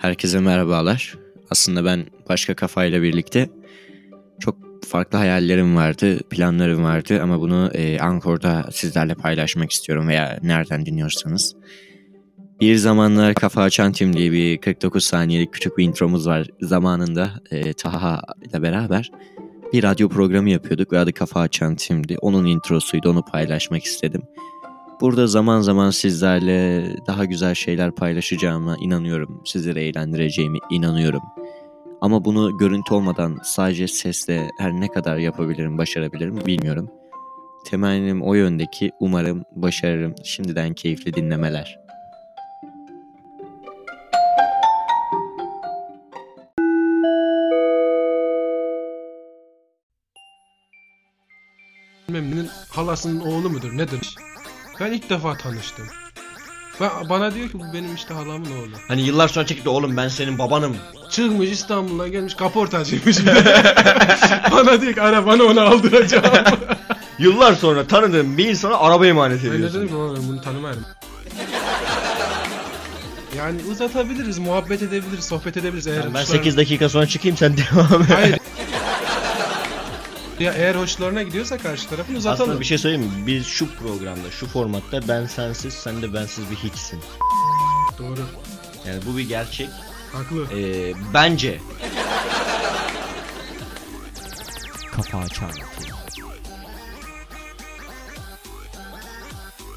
Herkese merhabalar. Aslında ben başka kafayla birlikte çok farklı hayallerim vardı, planlarım vardı ama bunu e, Ankor'da sizlerle paylaşmak istiyorum veya nereden dinliyorsanız. Bir zamanlar Kafa Açan Tim diye bir 49 saniyelik küçük bir intromuz var. Zamanında e, Taha ile beraber bir radyo programı yapıyorduk ve adı Kafa Açan Tim'di. Onun introsuydu, onu paylaşmak istedim. Burada zaman zaman sizlerle daha güzel şeyler paylaşacağıma inanıyorum. Sizleri eğlendireceğime inanıyorum. Ama bunu görüntü olmadan sadece sesle her ne kadar yapabilirim, başarabilirim bilmiyorum. Temennim o yöndeki umarım başarırım. Şimdiden keyifli dinlemeler. Bilmem halasının oğlu mudur nedir? Ben ilk defa tanıştım. Ba- bana diyor ki bu benim işte halamın oğlu. Hani yıllar sonra çekti oğlum ben senin babanım. Çıkmış İstanbul'a gelmiş kaportacıymış. bana diyor ki arabanı ona aldıracağım. Yıllar sonra tanıdığım bir insana araba emanet ben de ediyorsun. dedim ki "Oğlum ben bunu tanımayırım. Yani uzatabiliriz, muhabbet edebiliriz, sohbet edebiliriz. Eğer ben hoşlarına- 8 dakika sonra çıkayım sen devam et. Hayır. ya eğer hoşlarına gidiyorsa karşı tarafın uzatalım. Aslında bir şey söyleyeyim mi? Biz şu programda, şu formatta ben sensiz, sen de bensiz bir hiçsin. Doğru. Yani bu bir gerçek. Haklı. Ee, bence Kafa Tim.